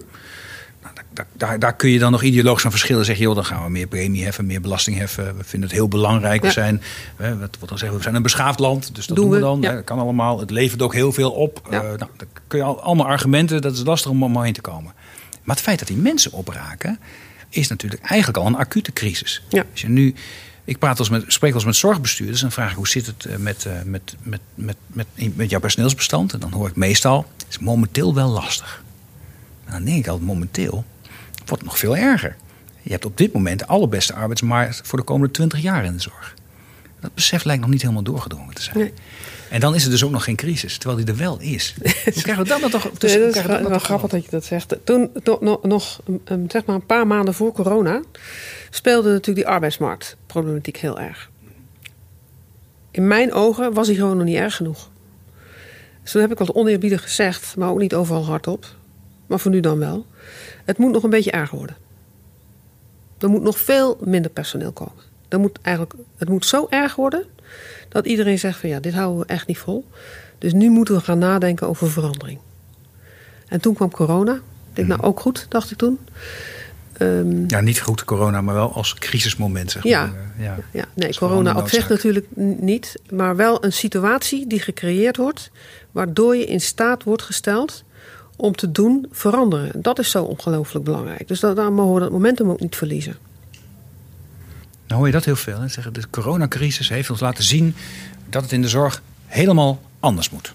Nou, daar, daar- daar, kun je dan nog ideologisch van verschillen. Zeg je, joh, dan gaan we meer premie heffen, meer belasting heffen. We vinden het heel belangrijk. We zijn, hè, wat, dan zeggen we, we zijn een beschaafd land. Dus dat Doen doen we, dan. ja. Dat kan allemaal. Het levert ook heel veel op. Eh, nou, daar kun je al, allemaal argumenten. Dat is lastig om allemaal heen te komen. Maar het feit dat die mensen opraken... is natuurlijk eigenlijk al een acute crisis. Ja. Als je nu, ik praat als met, spreek eens met zorgbestuurders en vraag ik hoe zit het eh, met, eh, met, met, met, met, met jouw personeelsbestand. En dan hoor ik meestal, het is momenteel wel lastig. En dan denk ik altijd, momenteel wordt het nog veel erger. Je hebt op dit moment de allerbeste arbeidsmarkt voor de komende 20 jaar in de zorg. Dat besef lijkt nog niet helemaal doorgedrongen te zijn. Nee. En dan is er dus ook nog geen crisis, terwijl die er wel is. Hoe krijgen we dat nou toch? Nee, tussen- dat is krijgen we gra- dat wel toch grappig dat je dat zegt. Toen, to- no- nog um, zeg maar een paar maanden voor corona speelde natuurlijk die arbeidsmarktproblematiek heel erg. In mijn ogen was die gewoon nog niet erg genoeg. Dus toen heb ik wat oneerbiedig gezegd, maar ook niet overal hardop. Maar voor nu dan wel. Het moet nog een beetje erger worden. Er moet nog veel minder personeel komen. Er moet eigenlijk, het moet zo erg worden dat iedereen zegt van ja, dit houden we echt niet vol. Dus nu moeten we gaan nadenken over verandering. En toen kwam corona. Ik denk, nou ook goed, dacht ik toen. Ehm, Ja, niet goed corona, maar wel als crisismoment. Zeg Ja. maar. Ja. ja, nee, corona op zich natuurlijk niet. Maar wel een situatie die gecreëerd wordt. Waardoor je in staat wordt gesteld om te doen veranderen. En Dat is zo ongelooflijk belangrijk. Dus da- daar mogen we dat momentum ook niet verliezen. Nou hoor je dat heel veel. Hè? Zeggen, de coronacrisis heeft ons laten zien dat het in de zorg helemaal anders moet.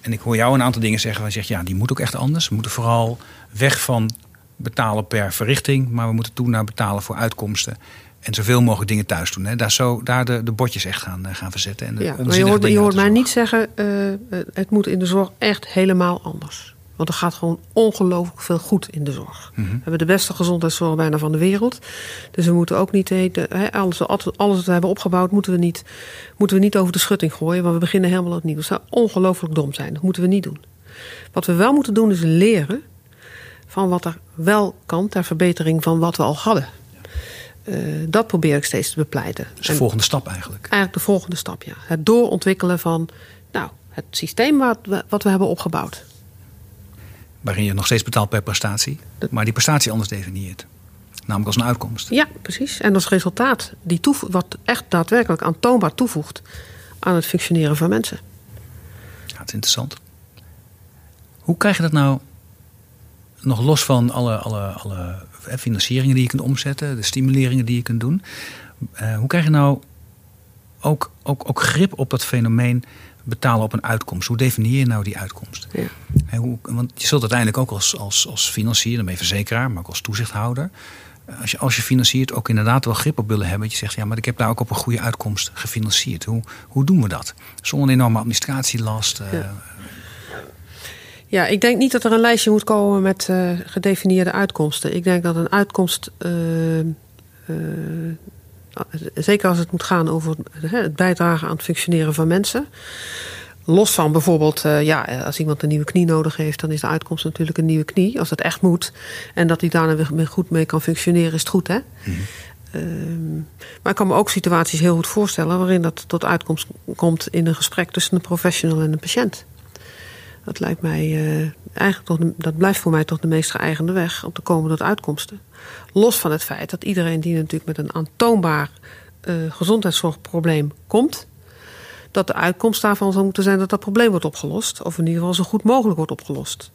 En ik hoor jou een aantal dingen zeggen waar je zegt, ja, die moet ook echt anders. We moeten vooral weg van betalen per verrichting, maar we moeten toe naar betalen voor uitkomsten. En zoveel mogelijk dingen thuis doen. Hè? Daar, zo, daar de, de botjes echt gaan, eh, gaan verzetten. En de Ja, maar je hoort, je hoort mij niet zeggen, eh, eh, het moet in de zorg echt helemaal anders. Want er gaat gewoon ongelooflijk veel goed in de zorg. Mhm. We hebben de beste gezondheidszorg bijna van de wereld. Dus we moeten ook niet eten, alles, alles wat we hebben opgebouwd, moeten we, niet, moeten we niet over de schutting gooien. Want we beginnen helemaal opnieuw. Dat zou ongelooflijk dom zijn. Dat moeten we niet doen. Wat we wel moeten doen is leren van wat er wel kan ter verbetering van wat we al hadden. Eh, dat probeer ik steeds te bepleiten. Dat is de En- volgende stap eigenlijk. eigenlijk de volgende stap, ja. Het doorontwikkelen van nou, het systeem wat we, wat we hebben opgebouwd. Waarin je nog steeds betaalt per prestatie. Maar die prestatie anders definieert. Namelijk als een uitkomst. Ja, precies. En als resultaat die toevo- wat echt daadwerkelijk aantoonbaar toevoegt aan het functioneren van mensen. Ja, het is interessant. Hoe krijg je dat nou nog los van alle, alle, alle eh, financieringen die je kunt omzetten, de stimuleringen die je kunt doen? eh, hoe krijg je nou ook, ook, ook grip op dat fenomeen betalen op een uitkomst? Hoe definieer je nou die uitkomst? Ja. Hoe, want je zult uiteindelijk ook als, als, als financier, dan ben je verzekeraar, maar ook als toezichthouder. Als je, als je financiert ook inderdaad wel grip op willen hebben. Dat je zegt, ja, maar ik heb daar ook op een goede uitkomst gefinancierd. Hoe, hoe doen we dat? Zonder een enorme administratielast. eh, Ja. Ja, ik denk niet dat er een lijstje moet komen met eh, gedefinieerde uitkomsten. Ik denk dat een uitkomst, eh, zeker als het moet gaan over het bijdragen aan het functioneren van mensen. Los van bijvoorbeeld, eh, ja, als iemand een nieuwe knie nodig heeft, dan is de uitkomst natuurlijk een nieuwe knie. Als dat echt moet en dat hij daar weer goed mee kan functioneren, is het goed, hè? Ehm, maar ik kan me ook situaties heel goed voorstellen waarin dat tot uitkomst komt in een gesprek tussen een professional en een patiënt. Dat lijkt mij uh, eigenlijk toch, dat blijft voor mij toch de meest geëigende weg om te komen tot uitkomsten. Los van het feit dat iedereen die natuurlijk met een aantoonbaar uh, gezondheidszorgprobleem komt, dat de uitkomst daarvan zou moeten zijn dat dat probleem wordt opgelost. Of in ieder geval zo goed mogelijk wordt opgelost.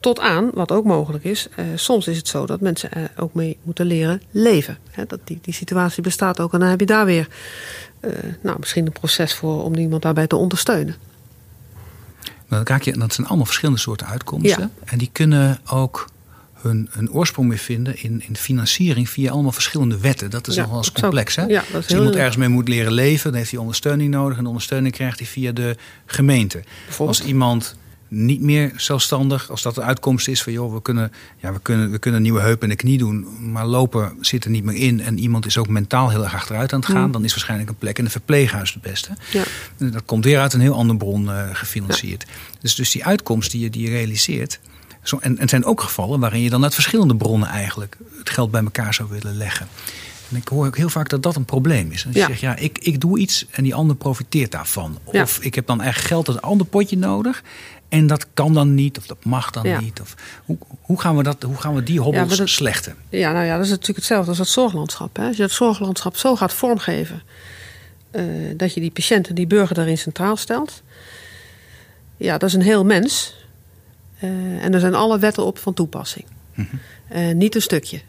Tot aan, wat ook mogelijk is, eh, soms is het zo dat mensen ook mee moeten leren leven. dat die, die situatie bestaat ook en dan heb je daar weer eh, nou, misschien een proces voor om iemand daarbij te ondersteunen. Dan raak je, dat zijn allemaal verschillende soorten uitkomsten. En die kunnen ook hun, hun oorsprong weer vinden in, in financiering via allemaal verschillende wetten. Dat is ja, nogal eens complex. Hè? Ja, dat is dus iemand ergens mee moet leren leven, dan heeft hij ondersteuning nodig. En de ondersteuning krijgt hij via de gemeente. Als iemand niet meer zelfstandig, als dat de uitkomst is van joh, we kunnen, ja, we kunnen, we kunnen een nieuwe heup en de knie doen, maar lopen zit er niet meer in en iemand is ook mentaal heel erg achteruit aan het gaan, mm. dan is waarschijnlijk een plek in een verpleeghuis het beste. Ja. Dat komt weer uit een heel andere bron uh, gefinancierd. Dus, dus die uitkomst die je, die je realiseert, zo, en, en zijn ook gevallen waarin je dan uit verschillende bronnen eigenlijk het geld bij elkaar zou willen leggen. En ik hoor ook heel vaak dat dat een probleem is. En je zegt, ja, ik, ik doe iets en die ander profiteert daarvan. Of ik heb dan echt geld uit een ander potje nodig. En dat kan dan niet, of dat mag dan niet. Of, hoe, hoe, gaan we dat, hoe gaan we die hobbels ja, slechten? Ja, nou ja, dat is natuurlijk hetzelfde als het zorglandschap. Hè. Als je het zorglandschap zo gaat vormgeven... Uh, dat je die patiënt en die burger daarin centraal stelt... ja, dat is een heel mens... Uh, en er zijn alle wetten op van toepassing. Mm -hmm. niet een stukje.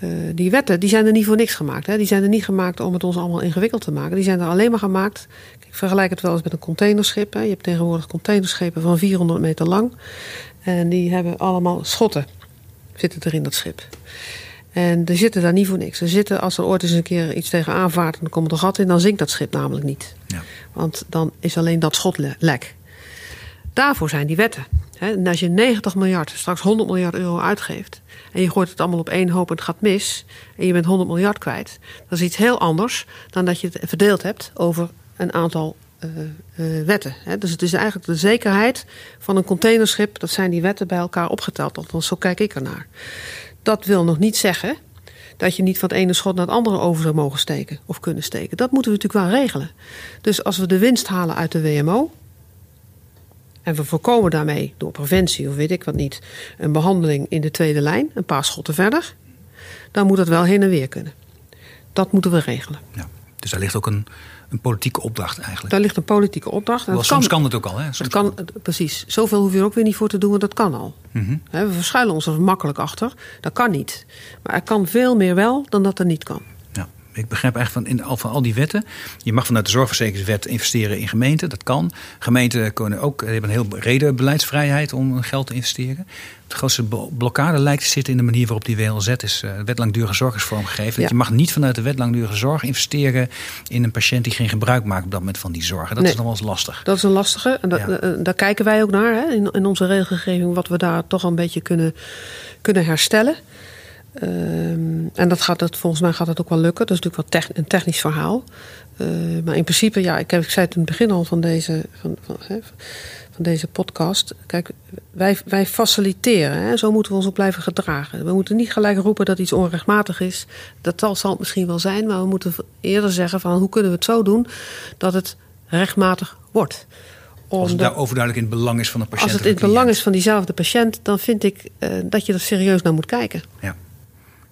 Uh, die wetten die zijn er niet voor niks gemaakt. Hè. Die zijn er niet gemaakt om het ons allemaal ingewikkeld te maken. Die zijn er alleen maar gemaakt. Ik vergelijk het wel eens met een containerschip. Hè. Je hebt tegenwoordig containerschepen van 400 meter lang. En die hebben allemaal schotten. Zitten er in dat schip. En er zitten daar niet voor niks. Er zitten, als er ooit eens een keer iets tegen aanvaart en er komt een gat in, dan zinkt dat schip namelijk niet. Ja. Want dan is alleen dat schot lek. Daarvoor zijn die wetten. En als je 90 miljard, straks 100 miljard euro uitgeeft... en je gooit het allemaal op één hoop en het gaat mis... en je bent 100 miljard kwijt... dat is iets heel anders dan dat je het verdeeld hebt over een aantal uh, uh, wetten. Dus het is eigenlijk de zekerheid van een containerschip... dat zijn die wetten bij elkaar opgeteld. Althans, zo kijk ik ernaar. Dat wil nog niet zeggen dat je niet van het ene schot naar het andere over zou mogen steken of kunnen steken. Dat moeten we natuurlijk wel regelen. Dus als we de winst halen uit de WMO, en we voorkomen daarmee door preventie of weet ik wat niet een behandeling in de tweede lijn, een paar schotten verder. Dan moet dat wel heen en weer kunnen. Dat moeten we regelen. Ja, dus daar ligt ook een, een politieke opdracht eigenlijk. Daar ligt een politieke opdracht. Wel, soms kan, het ook al. Hè? kan, precies. Zoveel hoef je er ook weer niet voor te doen, want dat kan al. Mm we verschuilen ons er makkelijk achter. Dat kan niet. Maar er kan veel meer wel dan dat er niet kan. Ik begrijp eigenlijk van, in, van al die wetten. Je mag vanuit de zorgverzekeringswet investeren in gemeenten. Dat kan. Gemeenten kunnen ook, hebben een heel brede beleidsvrijheid om geld te investeren. De grootste blokkade lijkt te zitten in de manier waarop die WLZ is, uh, wet langdurige zorg is vormgegeven. Ja. Je mag niet vanuit de wet langdurige zorg investeren in een patiënt die geen gebruik maakt op dat moment van die zorg. Dat is nog wel eens lastig. Dat is een lastige. En eh, daar kijken wij ook naar hè, in, in onze regelgeving, wat we daar toch een beetje kunnen, kunnen herstellen. Ehm, en dat gaat, dat, volgens mij gaat dat ook wel lukken. Dat is natuurlijk wel een technisch verhaal. Uh, maar in principe, ja, ik, heb, ik zei het in het begin al van deze, van, van, van deze podcast. Kijk, wij, wij faciliteren. Hè, zo moeten we ons ook blijven gedragen. We moeten niet gelijk roepen dat iets onrechtmatig is. Dat zal, het misschien wel zijn. Maar we moeten eerder zeggen van hoe kunnen we het zo doen dat het rechtmatig wordt. Als het daar overduidelijk in het belang is van de patiënt. Als het in het belang is van diezelfde patiënt, dan vind ik uh, dat je er serieus naar moet kijken. Ja.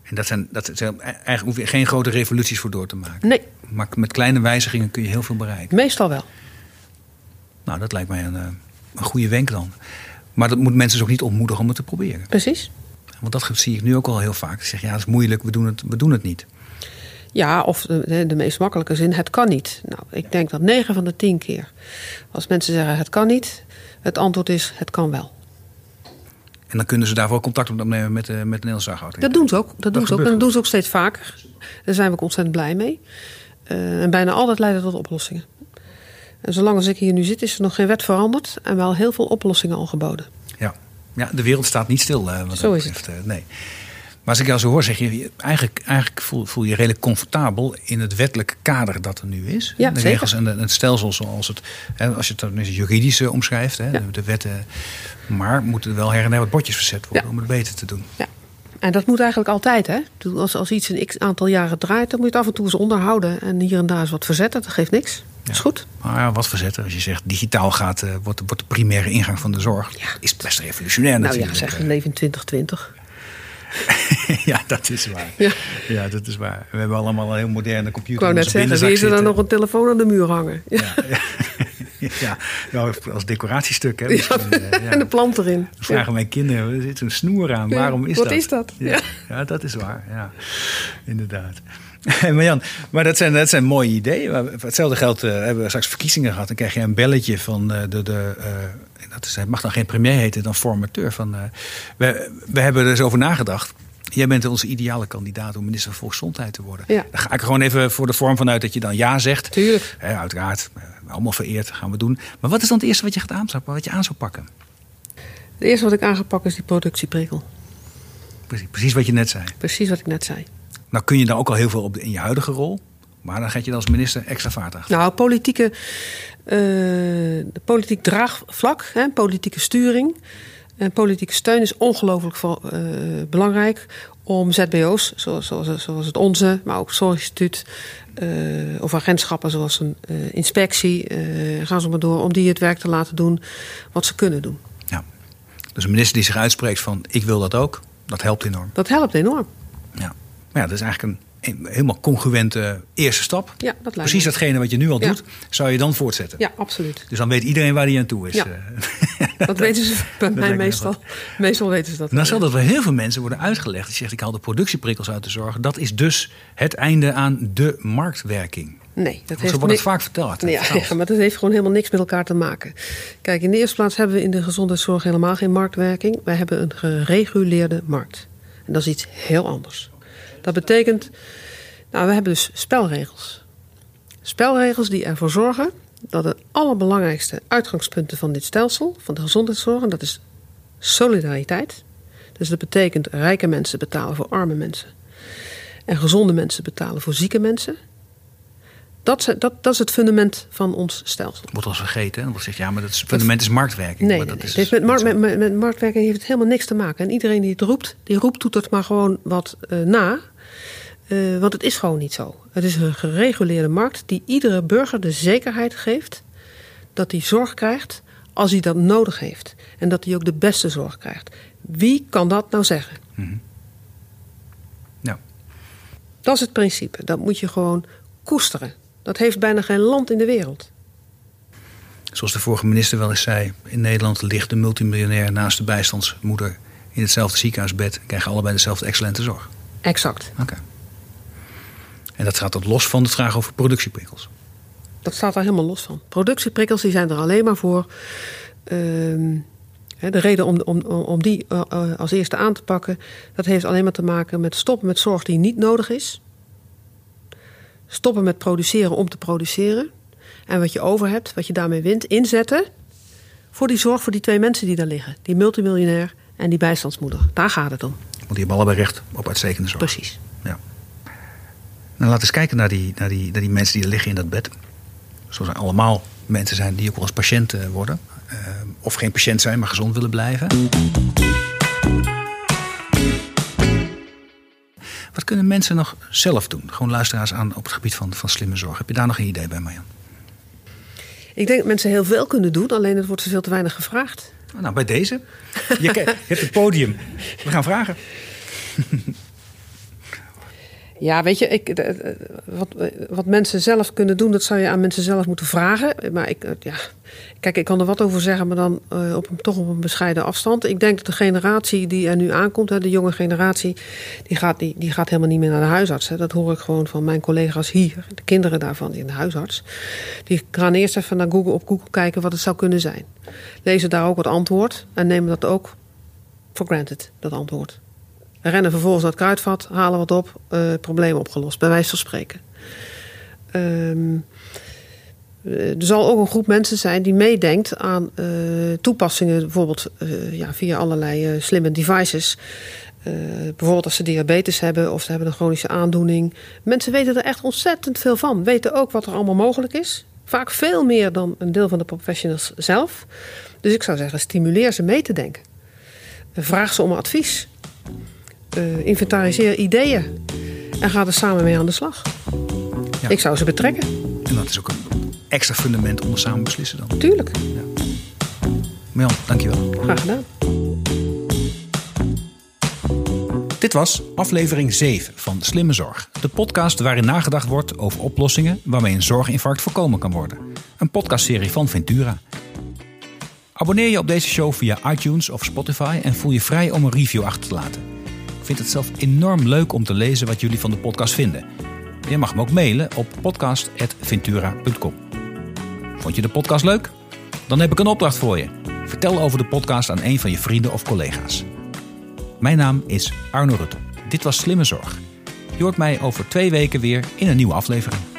En dat zijn, dat zijn eigenlijk hoef je geen grote revoluties voor door te maken. Nee. Maar met kleine wijzigingen kun je heel veel bereiken. Meestal wel. Nou, dat lijkt mij een, eh, een goede wenk dan. Maar dat moet mensen dus ook niet ontmoedigen om het te proberen. Precies. Want dat zie ik nu ook al heel vaak. Ze zeggen, ja, dat is moeilijk, we doen het, we doen het niet. Ja, of de, de, meest makkelijke zin, het kan niet. Nou, ik denk dat 9 van de 10 keer, als mensen zeggen het kan niet, het antwoord is het kan wel. En dan kunnen ze daarvoor contact opnemen met, uh, met de Nederlandse Dat doen ze ook. Dat, doen ze ook. En dat doen ze ook steeds vaker. Daar zijn we ook ontzettend blij mee. Uh, en bijna altijd leidt dat tot oplossingen. En zolang als ik hier nu zit, is er nog geen wet veranderd. En wel heel veel oplossingen al geboden. Ja, ja de wereld staat niet stil. Uh, wat zo is het. nee. Maar als ik jou zo hoor, zeg je eigenlijk, eigenlijk voel, voel je redelijk comfortabel in het wettelijke kader dat er nu is. Ja, de regels en het stelsel zoals het, hè, als je het dan juridisch omschrijft, hè, ja. de, wetten. Maar moeten er wel her en der wat bordjes verzet worden om het beter te doen. Ja. En dat moet eigenlijk altijd, hè? Als, als iets een x aantal jaren draait, dan moet je het af en toe eens onderhouden. En hier en daar eens wat verzetten, dat geeft niks. Dat is goed. Maar ja, wat verzetten? Als je zegt digitaal gaat, uh, wordt, wordt de primaire ingang van de zorg. Ja. Is best revolutionair Nou natuurlijk. ja, zeg, we leven in 2020. ja, dat is waar. Ja. ja, dat is waar. We hebben allemaal een heel moderne computer. Ik wou in net zeggen, wie is er dan nog een telefoon aan de muur hangen? Ja, Ja, ja. Nou, als decoratiestuk. Hè, misschien, eh. En de plant erin. Dan vragen mijn kinderen, er zit een snoer aan. Waarom is wat dat? is dat? Ja, dat is waar. Ja, inderdaad. maar Jan, maar dat zijn, dat zijn mooie ideeën. Hetzelfde geld eh, hebben we straks verkiezingen gehad. Dan krijg je een belletje van eh, de... de dat is, het mag dan geen premier heten, dan formateur. Van, eh, we, we hebben er eens over nagedacht. Jij bent onze ideale kandidaat om minister van Volksgezondheid te worden. Ja. Dan ga ik er gewoon even voor de vorm vanuit dat je dan ja zegt. Tuurlijk. Uiteraard, eh, allemaal vereerd, gaan we doen. Maar wat is dan het eerste wat je gaat aanpakken, wat je aan zou pakken? Het eerste wat ik aangepakt is die productieprikkel. Precies, precies wat je net zei. Precies wat ik net zei. Nou kun je daar ook al heel veel op de- in je huidige rol. Maar dan gaat je dan als minister extra vaart achter. Nou, politieke, eh, de politiek draagvlak, hè, politieke sturing en politieke steun is ongelooflijk eh, belangrijk om ZBO's, zoals, zoals, zoals het onze, maar ook het Zorginstituut eh, of agentschappen zoals een eh, inspectie, eh, gaan ze maar door, om die het werk te laten doen wat ze kunnen doen. Ja. Dus een minister die zich uitspreekt van ik wil dat ook, dat helpt enorm. Dat helpt enorm. Ja. Maar ja, dat is eigenlijk een helemaal congruente eerste stap. Ja, dat lijkt Precies me. datgene wat je nu al Ja. doet, zou je dan voortzetten. Ja, absoluut. Dus dan weet iedereen waar hij aan toe is. Ja. Eh, Dat weten ze bij mij me meestal. Meestal weten ze dat. Nou zal dat wel heel veel mensen worden uitgelegd. Die zegt ik haal de productieprikkels uit de zorg. Dat is dus het einde aan de marktwerking. Nee, dat Zo heeft wordt het vaak verteld. Ja, ja, maar dat heeft gewoon helemaal niks met elkaar te maken. Kijk, in de eerste plaats hebben we in de gezondheidszorg helemaal geen marktwerking. Wij hebben een gereguleerde markt. En dat is iets heel anders. Dat betekent, nou, we hebben dus spelregels. Spelregels die ervoor zorgen dat de allerbelangrijkste uitgangspunten van dit stelsel, van de gezondheidszorg, en dat is solidariteit. Dus dat betekent rijke mensen betalen voor arme mensen. En gezonde mensen betalen voor zieke mensen. Dat, is- dat, dat is het fundament van ons stelsel. wordt wel eens vergeten. Dan wordt gezegd, ja, maar dat is, fundament is marktwerking. Nee, maar dat nee. is Het met, met, met marktwerking heeft het helemaal niks te maken. En iedereen die het roept, die roept, doet het maar gewoon wat eh, na. Eh, want het is gewoon niet zo. Het is een gereguleerde markt die iedere burger de zekerheid geeft dat hij zorg krijgt als hij dat nodig heeft. En dat hij ook de beste zorg krijgt. Wie kan dat nou zeggen? Ja. Dat is het principe. Dat moet je gewoon koesteren. Dat heeft bijna geen land in de wereld. Zoals de vorige minister wel eens zei, in Nederland ligt de multimiljonair naast de bijstandsmoeder in hetzelfde ziekenhuisbed en krijgen allebei dezelfde excellente zorg. Exact. Oké. En dat gaat tot los van de vraag over productieprikkels. Dat staat daar helemaal los van. Productieprikkels die zijn er alleen maar voor. ehm, de reden om, om, om die eh, eh, als eerste aan te pakken, dat heeft alleen maar te maken met stoppen met zorg die niet nodig is. Stoppen met produceren om te produceren. En wat je over hebt, wat je daarmee wint, inzetten voor die zorg voor die twee mensen die daar liggen. Die multimiljonair en die bijstandsmoeder. Daar gaat het om. Want die hebben allebei recht op uitstekende zorg. Precies. Ja. Nou, laten we eens kijken naar die, naar, die, naar die mensen die er liggen in dat bed. Zoals er allemaal mensen zijn die ook wel als patiënt eh, worden. Eh, of geen patiënt zijn, maar gezond willen blijven. Wat kunnen mensen nog zelf doen? Gewoon luisteraars aan op het gebied van, van slimme zorg. Heb je daar nog een idee bij, Marjan? Ik denk dat mensen heel veel kunnen doen, alleen het wordt ze veel te weinig gevraagd. Nou, bij deze. Je, je hebt het podium. We gaan vragen. Ja, weet je, ik, eh, eh, wat, eh, wat mensen zelf kunnen doen, dat zou je aan mensen zelf moeten vragen. Maar ik, ja, kijk, ik kan er wat over zeggen, maar dan op toch op een bescheiden afstand. Ik denk dat de generatie die er nu aankomt, hè, de jonge generatie, die gaat, die, die gaat helemaal niet meer naar de huisarts. Dat hoor ik gewoon van mijn collega's hier, de kinderen daarvan in de huisarts. Die gaan eerst even naar Google, op Google kijken wat het zou kunnen zijn. Lezen daar ook het antwoord en nemen dat ook for granted, dat antwoord. Rennen vervolgens naar het kruidvat, halen wat op, eh, probleem opgelost, bij wijze van spreken. Ehm, eh, er zal ook een groep mensen zijn die meedenkt aan eh, toepassingen, bijvoorbeeld ja, via allerlei slimme devices. Bijvoorbeeld als ze diabetes hebben of ze hebben een chronische aandoening. Mensen weten er echt ontzettend veel van. Weten ook wat er allemaal mogelijk is. Vaak veel meer dan een deel van de professionals zelf. Dus ik zou zeggen, stimuleer ze mee te denken. Vraag ze om advies. Uh, inventariseer ideeën en ga er samen mee aan de slag. Ja. Ik zou ze betrekken. En dat is ook een extra fundament om er samen beslissen dan. Tuurlijk. Ja. Mel, dankjewel. Graag gedaan. Dit was aflevering 7 van Slimme Zorg. De podcast waarin nagedacht wordt over oplossingen waarmee een zorginfarct voorkomen kan worden. Een podcastserie van Ventura. Abonneer je op deze show via iTunes of Spotify en voel je vrij om een review achter te laten. Vind het zelf enorm leuk om te lezen wat jullie van de podcast vinden. Je mag me ook mailen op podcast.ventura.com. Vond je de podcast leuk? Dan heb ik een opdracht voor je. Vertel over de podcast aan een van je vrienden of collega's. Mijn naam is Arno Rutte. Dit was Slimme Zorg. Je hoort mij over twee weken weer in een nieuwe aflevering.